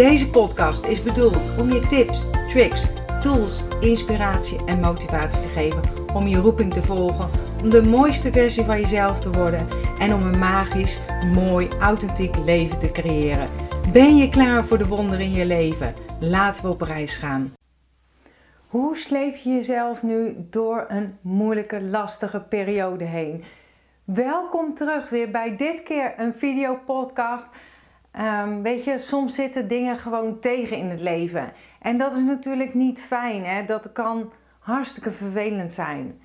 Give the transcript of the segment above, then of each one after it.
Deze podcast is bedoeld om je tips, tricks, tools, inspiratie en motivatie te geven om je roeping te volgen, om de mooiste versie van jezelf te worden en om een magisch, mooi, authentiek leven te creëren. Ben je klaar voor de wonderen in je leven? Laten we op reis gaan. Hoe sleep je jezelf nu door een moeilijke, lastige periode heen? Welkom terug weer bij dit keer een videopodcast Um, weet je, soms zitten dingen gewoon tegen in het leven. En dat is natuurlijk niet fijn. Hè? Dat kan hartstikke vervelend zijn.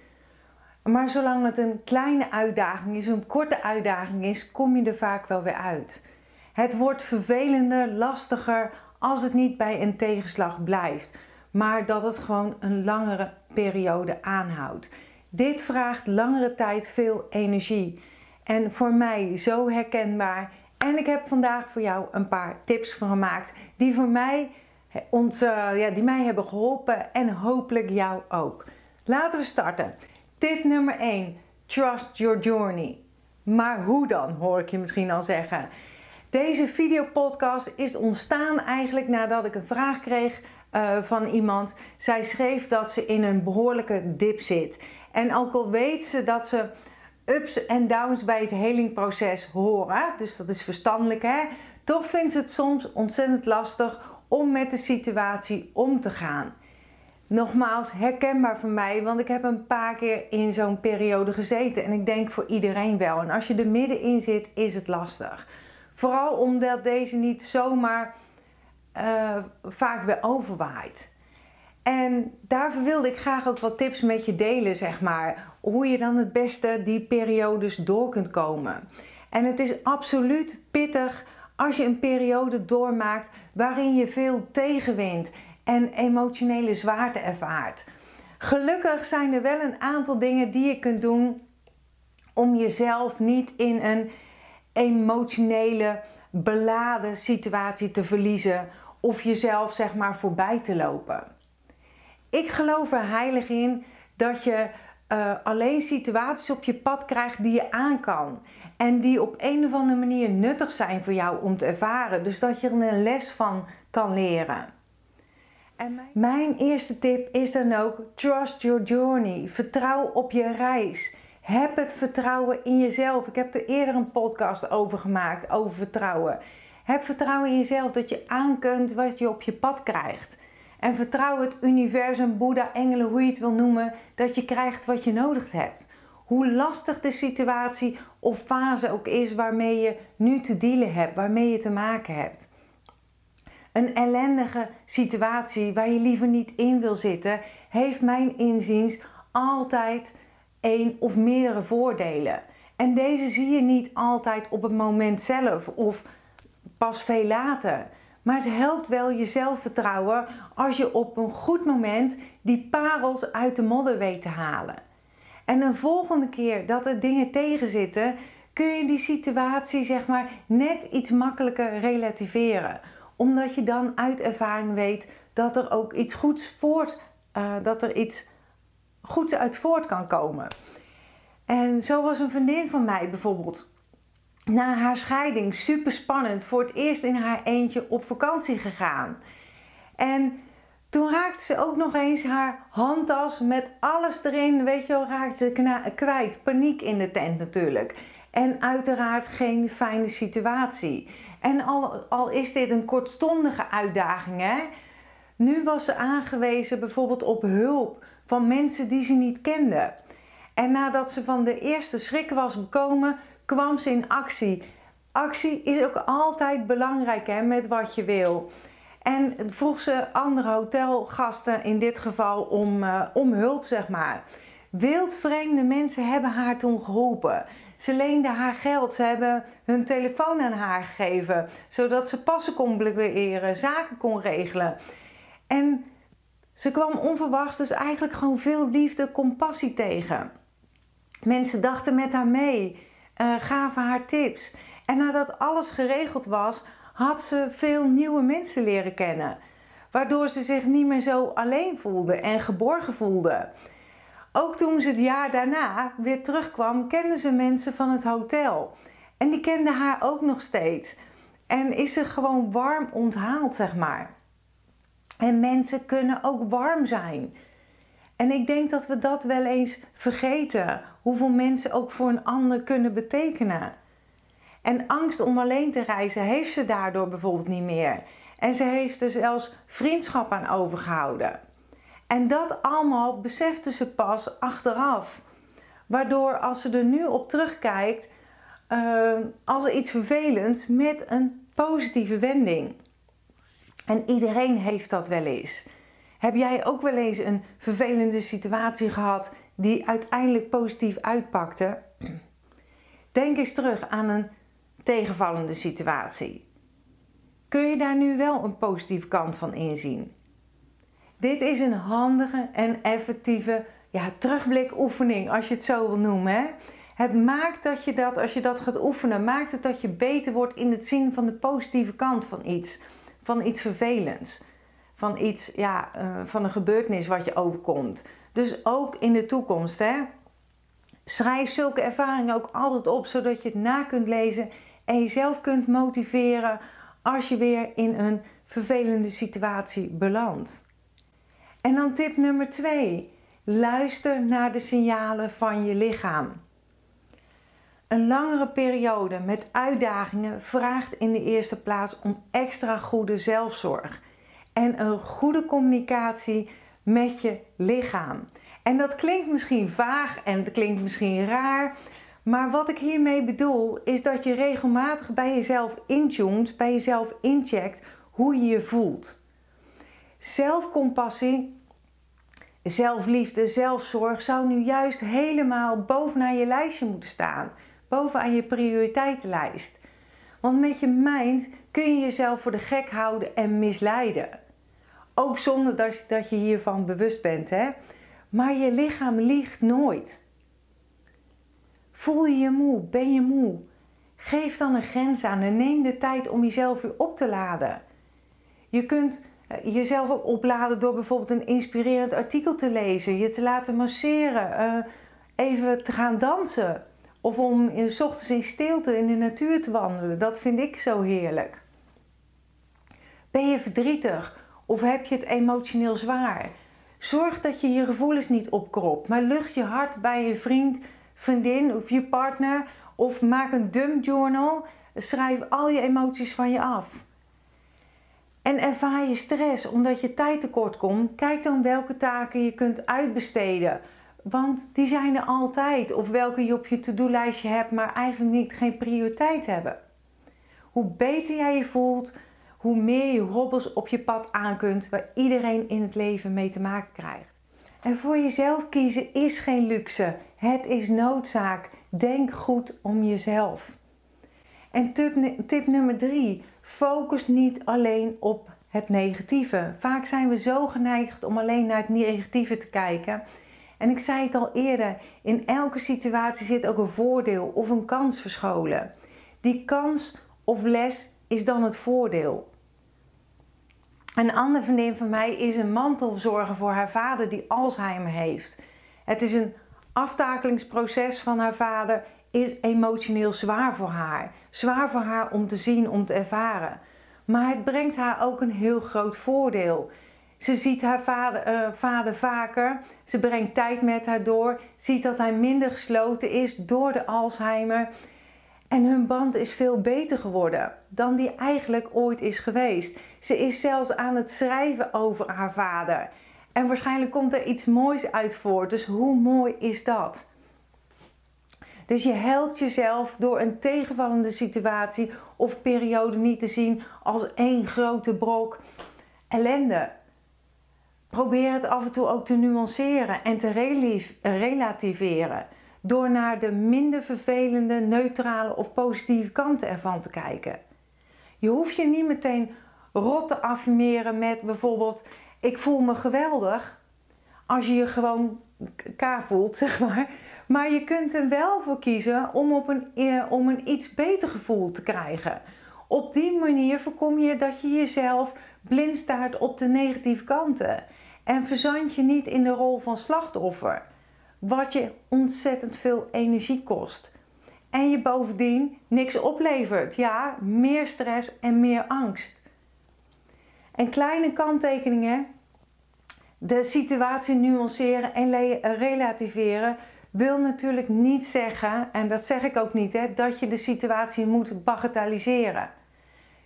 Maar zolang het een kleine uitdaging is, een korte uitdaging is, kom je er vaak wel weer uit. Het wordt vervelender, lastiger als het niet bij een tegenslag blijft, maar dat het gewoon een langere periode aanhoudt. Dit vraagt langere tijd veel energie. En voor mij zo herkenbaar en ik heb vandaag voor jou een paar tips gemaakt die voor mij, ons, ja, die mij hebben geholpen en hopelijk jou ook. Laten we starten. Tip nummer 1. Trust your journey. Maar hoe dan, hoor ik je misschien al zeggen. Deze videopodcast is ontstaan eigenlijk nadat ik een vraag kreeg uh, van iemand. Zij schreef dat ze in een behoorlijke dip zit. En ook al weet ze dat ze ups en downs bij het helingproces horen. Dus dat is verstandelijk hè. Toch vindt ze het soms ontzettend lastig om met de situatie om te gaan. Nogmaals, herkenbaar voor mij, want ik heb een paar keer in zo'n periode gezeten. En ik denk voor iedereen wel. En als je er middenin zit, is het lastig. Vooral omdat deze niet zomaar uh, vaak weer overwaait. En daarvoor wilde ik graag ook wat tips met je delen, zeg maar. Hoe je dan het beste die periodes door kunt komen. En het is absoluut pittig als je een periode doormaakt waarin je veel tegenwind en emotionele zwaarte ervaart. Gelukkig zijn er wel een aantal dingen die je kunt doen om jezelf niet in een emotionele, beladen situatie te verliezen of jezelf zeg maar voorbij te lopen. Ik geloof er heilig in dat je uh, alleen situaties op je pad krijgt die je aan kan. En die op een of andere manier nuttig zijn voor jou om te ervaren. Dus dat je er een les van kan leren. En mijn... mijn eerste tip is dan ook: trust your journey. Vertrouw op je reis. Heb het vertrouwen in jezelf. Ik heb er eerder een podcast over gemaakt, over vertrouwen. Heb vertrouwen in jezelf dat je aan kunt wat je op je pad krijgt. En vertrouw het universum, Boeddha, engelen, hoe je het wil noemen, dat je krijgt wat je nodig hebt. Hoe lastig de situatie of fase ook is waarmee je nu te dealen hebt, waarmee je te maken hebt. Een ellendige situatie waar je liever niet in wil zitten, heeft mijn inziens altijd één of meerdere voordelen. En deze zie je niet altijd op het moment zelf of pas veel later. Maar het helpt wel je zelfvertrouwen als je op een goed moment die parels uit de modder weet te halen. En een volgende keer dat er dingen tegenzitten, kun je die situatie zeg maar net iets makkelijker relativeren. Omdat je dan uit ervaring weet dat er ook iets goeds voort, uh, dat er iets goeds uit voort kan komen. En zo was een vriendin van mij bijvoorbeeld na haar scheiding super spannend voor het eerst in haar eentje op vakantie gegaan. En toen raakte ze ook nog eens haar handtas met alles erin. Weet je wel, raakte ze kwijt. Paniek in de tent natuurlijk. En uiteraard geen fijne situatie. En al, al is dit een kortstondige uitdaging, hè? Nu was ze aangewezen bijvoorbeeld op hulp van mensen die ze niet kende. En nadat ze van de eerste schrik was bekomen, kwam ze in actie. Actie is ook altijd belangrijk hè, met wat je wil. En vroeg ze andere hotelgasten in dit geval om, uh, om hulp, zeg maar. Wildvreemde mensen hebben haar toen geholpen. Ze leende haar geld. Ze hebben hun telefoon aan haar gegeven. Zodat ze passen kon beweren, zaken kon regelen. En ze kwam onverwachts dus eigenlijk gewoon veel liefde, compassie tegen. Mensen dachten met haar mee, uh, gaven haar tips. En nadat alles geregeld was, had ze veel nieuwe mensen leren kennen. Waardoor ze zich niet meer zo alleen voelde en geborgen voelde. Ook toen ze het jaar daarna weer terugkwam, kende ze mensen van het hotel. En die kenden haar ook nog steeds. En is ze gewoon warm onthaald, zeg maar. En mensen kunnen ook warm zijn. En ik denk dat we dat wel eens vergeten. Hoeveel mensen ook voor een ander kunnen betekenen. En angst om alleen te reizen heeft ze daardoor bijvoorbeeld niet meer. En ze heeft er zelfs vriendschap aan overgehouden. En dat allemaal besefte ze pas achteraf. Waardoor als ze er nu op terugkijkt, uh, als iets vervelends met een positieve wending. En iedereen heeft dat wel eens. Heb jij ook wel eens een vervelende situatie gehad die uiteindelijk positief uitpakte? Denk eens terug aan een tegenvallende situatie. Kun je daar nu wel een positieve kant van inzien? Dit is een handige en effectieve ja, terugblik-oefening, als je het zo wil noemen. Hè? Het maakt dat je dat, als je dat gaat oefenen, maakt het dat je beter wordt in het zien van de positieve kant van iets. Van iets vervelends. Van iets, ja, uh, van een gebeurtenis wat je overkomt. Dus ook in de toekomst, hè. Schrijf zulke ervaringen ook altijd op, zodat je het na kunt lezen en jezelf kunt motiveren als je weer in een vervelende situatie belandt. En dan tip nummer 2. Luister naar de signalen van je lichaam. Een langere periode met uitdagingen vraagt in de eerste plaats om extra goede zelfzorg en een goede communicatie met je lichaam. En dat klinkt misschien vaag en het klinkt misschien raar, maar wat ik hiermee bedoel is dat je regelmatig bij jezelf intunt, bij jezelf incheckt hoe je je voelt. Zelfcompassie, zelfliefde, zelfzorg zou nu juist helemaal bovenaan je lijstje moeten staan. Bovenaan je prioriteitenlijst. Want met je mind kun je jezelf voor de gek houden en misleiden. Ook zonder dat, dat je hiervan bewust bent. Hè? Maar je lichaam liegt nooit. Voel je je moe? Ben je moe? Geef dan een grens aan en neem de tijd om jezelf weer op te laden. Je kunt eh, jezelf ook opladen door bijvoorbeeld een inspirerend artikel te lezen, je te laten masseren, uh, even te gaan dansen of om in s ochtends in stilte in de natuur te wandelen. Dat vind ik zo heerlijk. Ben je verdrietig of heb je het emotioneel zwaar? Zorg dat je je gevoelens niet opkropt, maar lucht je hart bij je vriend, vriendin of je partner of maak een dump journal. Schrijf al je emoties van je af. En ervaar je stress omdat je tijd tekort komt, kijk dan welke taken je kunt uitbesteden. Want die zijn er altijd. Of welke je op je to-do-lijstje hebt, maar eigenlijk niet geen prioriteit hebben. Hoe beter jij je voelt, hoe meer je hobbels op je pad aan kunt waar iedereen in het leven mee te maken krijgt. En voor jezelf kiezen is geen luxe. Het is noodzaak. Denk goed om jezelf. En tip, tip nummer drie: focus niet alleen op het negatieve. Vaak zijn we zo geneigd om alleen naar het negatieve te kijken. En ik zei het al eerder: in elke situatie zit ook een voordeel of een kans verscholen. Die kans of les is dan het voordeel. Een andere vriendin van mij is een mantelzorger voor haar vader die Alzheimer heeft. Het is een aftakelingsproces van haar vader, is emotioneel zwaar voor haar. Zwaar voor haar om te zien, om te ervaren. Maar het brengt haar ook een heel groot voordeel. Ze ziet haar vader, uh, vader vaker, ze brengt tijd met haar door, ziet dat hij minder gesloten is door de Alzheimer. En hun band is veel beter geworden dan die eigenlijk ooit is geweest. Ze is zelfs aan het schrijven over haar vader. En waarschijnlijk komt er iets moois uit voort. Dus hoe mooi is dat? Dus je helpt jezelf door een tegenvallende situatie of periode niet te zien als één grote brok ellende. Probeer het af en toe ook te nuanceren en te relativeren. Door naar de minder vervelende, neutrale of positieve kanten ervan te kijken. Je hoeft je niet meteen rot te affirmeren met bijvoorbeeld: Ik voel me geweldig. Als je je gewoon K voelt, zeg maar. Maar je kunt er wel voor kiezen om, op een, eh, om een iets beter gevoel te krijgen. Op die manier voorkom je dat je jezelf blind staart op de negatieve kanten. En verzand je niet in de rol van slachtoffer. Wat je ontzettend veel energie kost. En je bovendien niks oplevert. Ja, meer stress en meer angst. En kleine kanttekeningen. De situatie nuanceren en relativeren wil natuurlijk niet zeggen, en dat zeg ik ook niet, hè, dat je de situatie moet bagatelliseren.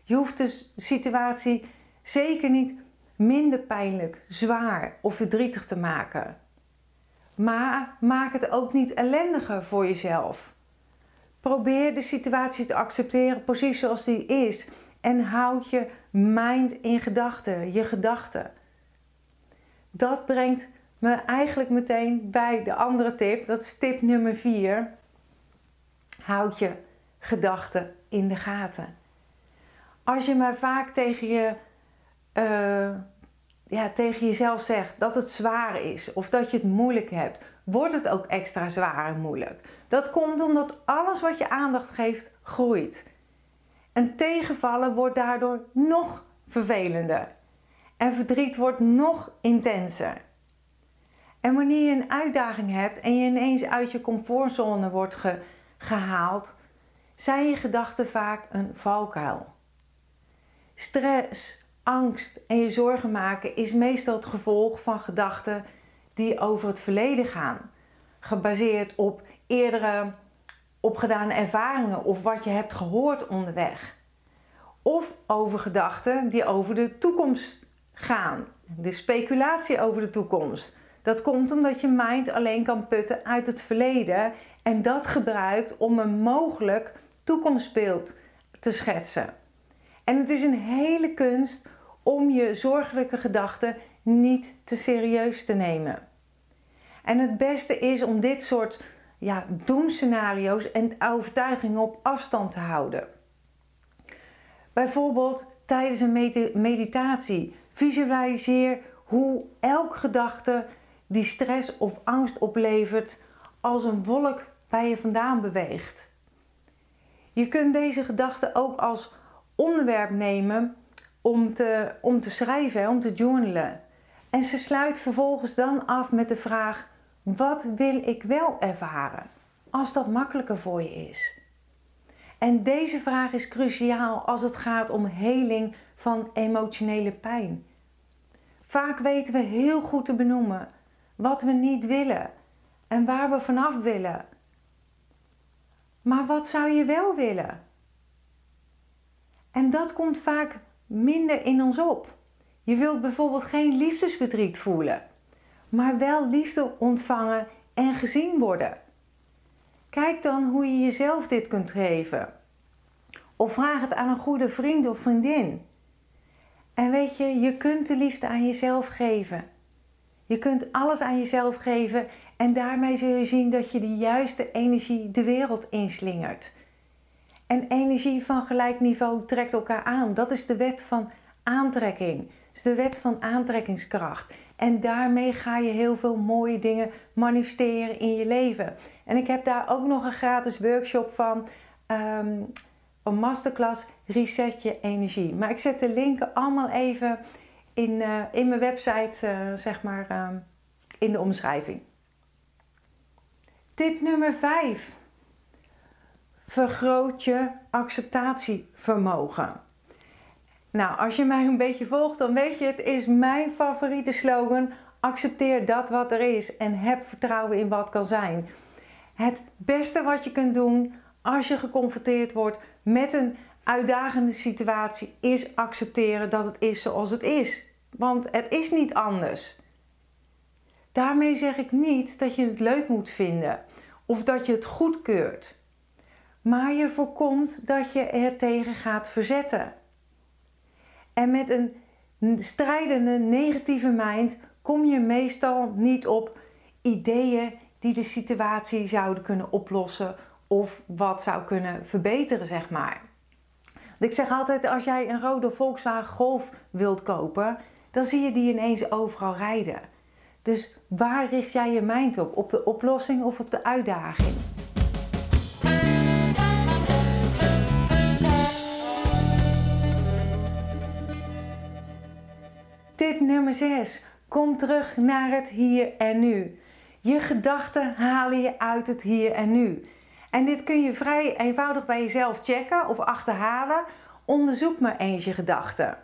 Je hoeft de situatie zeker niet minder pijnlijk, zwaar of verdrietig te maken. Maar maak het ook niet ellendiger voor jezelf. Probeer de situatie te accepteren precies zoals die is en houd je mind in gedachten, je gedachten. Dat brengt me eigenlijk meteen bij de andere tip. Dat is tip nummer 4. Houd je gedachten in de gaten. Als je maar vaak tegen, je, uh, ja, tegen jezelf zegt dat het zwaar is of dat je het moeilijk hebt, wordt het ook extra zwaar en moeilijk. Dat komt omdat alles wat je aandacht geeft groeit. En tegenvallen wordt daardoor nog vervelender. En verdriet wordt nog intenser. En wanneer je een uitdaging hebt en je ineens uit je comfortzone wordt gehaald, zijn je gedachten vaak een valkuil. Stress, angst en je zorgen maken is meestal het gevolg van gedachten die over het verleden gaan, gebaseerd op eerdere opgedane ervaringen of wat je hebt gehoord onderweg. Of over gedachten die over de toekomst gaan, de speculatie over de toekomst. Dat komt omdat je mind alleen kan putten uit het verleden en dat gebruikt om een mogelijk toekomstbeeld te schetsen. En het is een hele kunst om je zorgelijke gedachten niet te serieus te nemen. En het beste is om dit soort ja, doemscenario's en overtuigingen op afstand te houden. Bijvoorbeeld tijdens een meditatie visualiseer hoe elke gedachte die stress of angst oplevert als een wolk bij je vandaan beweegt. Je kunt deze gedachte ook als onderwerp nemen om te, om te schrijven, om te journalen. En ze sluit vervolgens dan af met de vraag: wat wil ik wel ervaren? Als dat makkelijker voor je is. En deze vraag is cruciaal als het gaat om heling van emotionele pijn. Vaak weten we heel goed te benoemen wat we niet willen en waar we vanaf willen. Maar wat zou je wel willen? En dat komt vaak minder in ons op. Je wilt bijvoorbeeld geen liefdesverdriet voelen, maar wel liefde ontvangen en gezien worden. Kijk dan hoe je jezelf dit kunt geven. Of vraag het aan een goede vriend of vriendin. En weet je, je kunt de liefde aan jezelf geven. Je kunt alles aan jezelf geven en daarmee zul je zien dat je de juiste energie de wereld inslingert. En energie van gelijk niveau trekt elkaar aan. Dat is de wet van aantrekking. Dat is de wet van aantrekkingskracht. En daarmee ga je heel veel mooie dingen manifesteren in je leven. En ik heb daar ook nog een gratis workshop van. Um, een masterclass Reset je energie. Maar ik zet de linken allemaal even in, uh, in mijn website, uh, zeg maar, uh, in de omschrijving. Tip nummer 5. Vergroot je acceptatievermogen. Nou, als je mij een beetje volgt, dan weet je, het is mijn favoriete slogan. Accepteer dat wat er is en heb vertrouwen in wat kan zijn. Het beste wat je kunt doen als je geconfronteerd wordt met een uitdagende situatie is accepteren dat het is zoals het is. Want het is niet anders. Daarmee zeg ik niet dat je het leuk moet vinden of dat je het goedkeurt. Maar je voorkomt dat je er tegen gaat verzetten. En met een strijdende negatieve mind kom je meestal niet op ideeën, die de situatie zouden kunnen oplossen of wat zou kunnen verbeteren, zeg maar. Ik zeg altijd, als jij een rode Volkswagen Golf wilt kopen, dan zie je die ineens overal rijden. Dus waar richt jij je mind op? Op de oplossing of op de uitdaging? Nummer 6. Kom terug naar het hier en nu. Je gedachten halen je uit het hier en nu. En dit kun je vrij eenvoudig bij jezelf checken of achterhalen. Onderzoek maar eens je gedachten.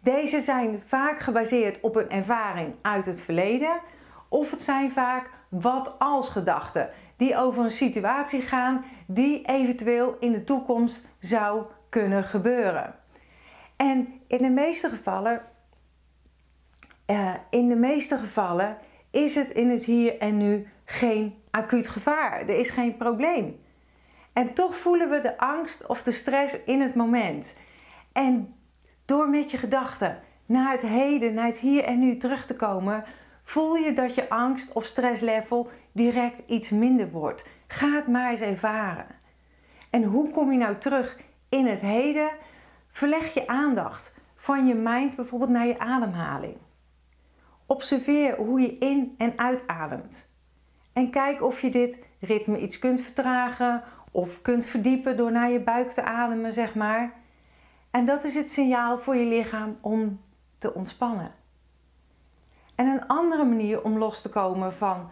Deze zijn vaak gebaseerd op een ervaring uit het verleden, of het zijn vaak wat als gedachten die over een situatie gaan die eventueel in de toekomst zou kunnen gebeuren. En in de meeste gevallen, uh, in de meeste gevallen is het in het hier en nu geen acuut gevaar. Er is geen probleem. En toch voelen we de angst of de stress in het moment. En door met je gedachten naar het heden, naar het hier en nu terug te komen, voel je dat je angst of stresslevel direct iets minder wordt. Ga het maar eens ervaren. En hoe kom je nou terug in het heden? Verleg je aandacht van je mind bijvoorbeeld naar je ademhaling. Observeer hoe je in- en uitademt. En kijk of je dit ritme iets kunt vertragen of kunt verdiepen door naar je buik te ademen, zeg maar. En dat is het signaal voor je lichaam om te ontspannen. En een andere manier om los te komen van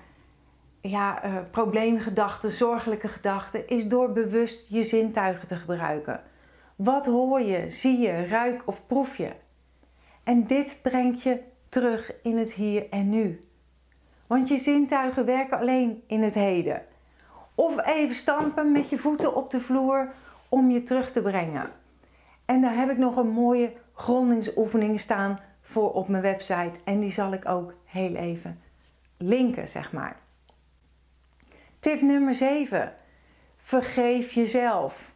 ja, uh, probleemgedachten, zorgelijke gedachten, is door bewust je zintuigen te gebruiken. Wat hoor je, zie je, ruik of proef je? En dit brengt je terug in het hier en nu. Want je zintuigen werken alleen in het heden. Of even stampen met je voeten op de vloer om je terug te brengen. En daar heb ik nog een mooie grondingsoefening staan voor op mijn website. En die zal ik ook heel even linken, zeg maar. Tip nummer 7. Vergeef jezelf.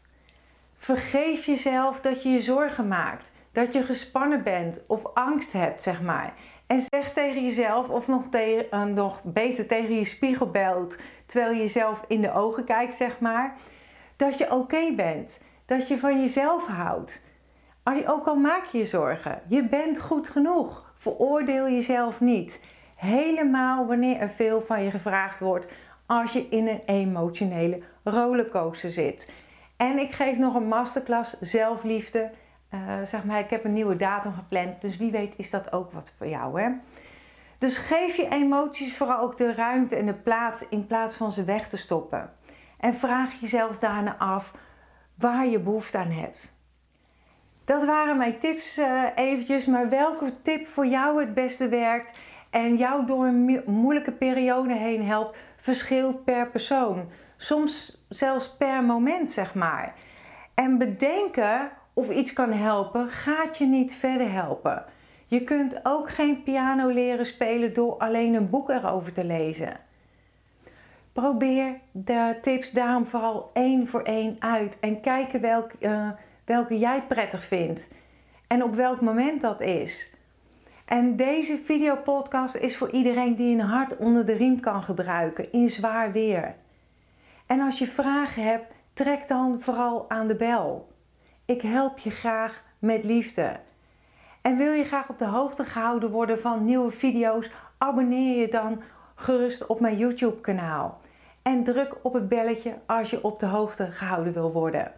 Vergeef jezelf dat je je zorgen maakt, dat je gespannen bent of angst hebt, zeg maar. En zeg tegen jezelf, of nog, uh, nog beter tegen je spiegel belt, terwijl je jezelf in de ogen kijkt, zeg maar, dat je oké bent. Dat je van jezelf houdt. Ook al maak je je zorgen, je bent goed genoeg. Veroordeel jezelf niet. Helemaal wanneer er veel van je gevraagd wordt als je in een emotionele rollercoaster zit. En ik geef nog een masterclass zelfliefde uh, zeg maar, ik heb een nieuwe datum gepland, dus wie weet is dat ook wat voor jou. Hè? Dus geef je emoties vooral ook de ruimte en de plaats in plaats van ze weg te stoppen. En vraag jezelf daarna af waar je behoefte aan hebt. Dat waren mijn tips uh, eventjes, maar welke tip voor jou het beste werkt en jou door een moeilijke periode heen helpt, verschilt per persoon. Soms zelfs per moment, zeg maar. En bedenken of iets kan helpen, gaat je niet verder helpen. Je kunt ook geen piano leren spelen door alleen een boek erover te lezen. Probeer de tips daarom vooral één voor één uit en kijken uh, welke jij prettig vindt en op welk moment dat is. En deze videopodcast is voor iedereen die een hart onder de riem kan gebruiken in zwaar weer. En als je vragen hebt, trek dan vooral aan de bel. Ik help je graag met liefde. En wil je graag op de hoogte gehouden worden van nieuwe video's? Abonneer je dan gerust op mijn YouTube kanaal. En druk op het belletje als je op de hoogte gehouden wil worden.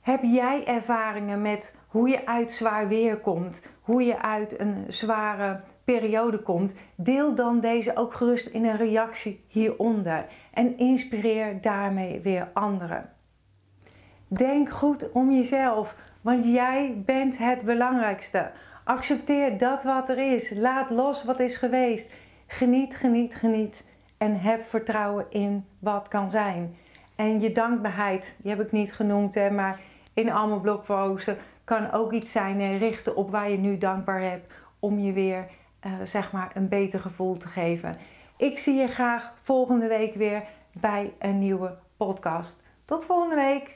Heb jij ervaringen met hoe je uit zwaar weer komt, hoe je uit een zware periode komt? Deel dan deze ook gerust in een reactie hieronder en inspireer daarmee weer anderen. Denk goed om jezelf, want jij bent het belangrijkste. Accepteer dat wat er is. Laat los wat is geweest. Geniet, geniet, geniet. En heb vertrouwen in wat kan zijn. En je dankbaarheid, die heb ik niet genoemd, hè, maar in allemaal blogposten kan ook iets zijn en richten op waar je nu dankbaar hebt om je weer uh, zeg maar een beter gevoel te geven. Ik zie je graag volgende week weer bij een nieuwe podcast. Tot volgende week.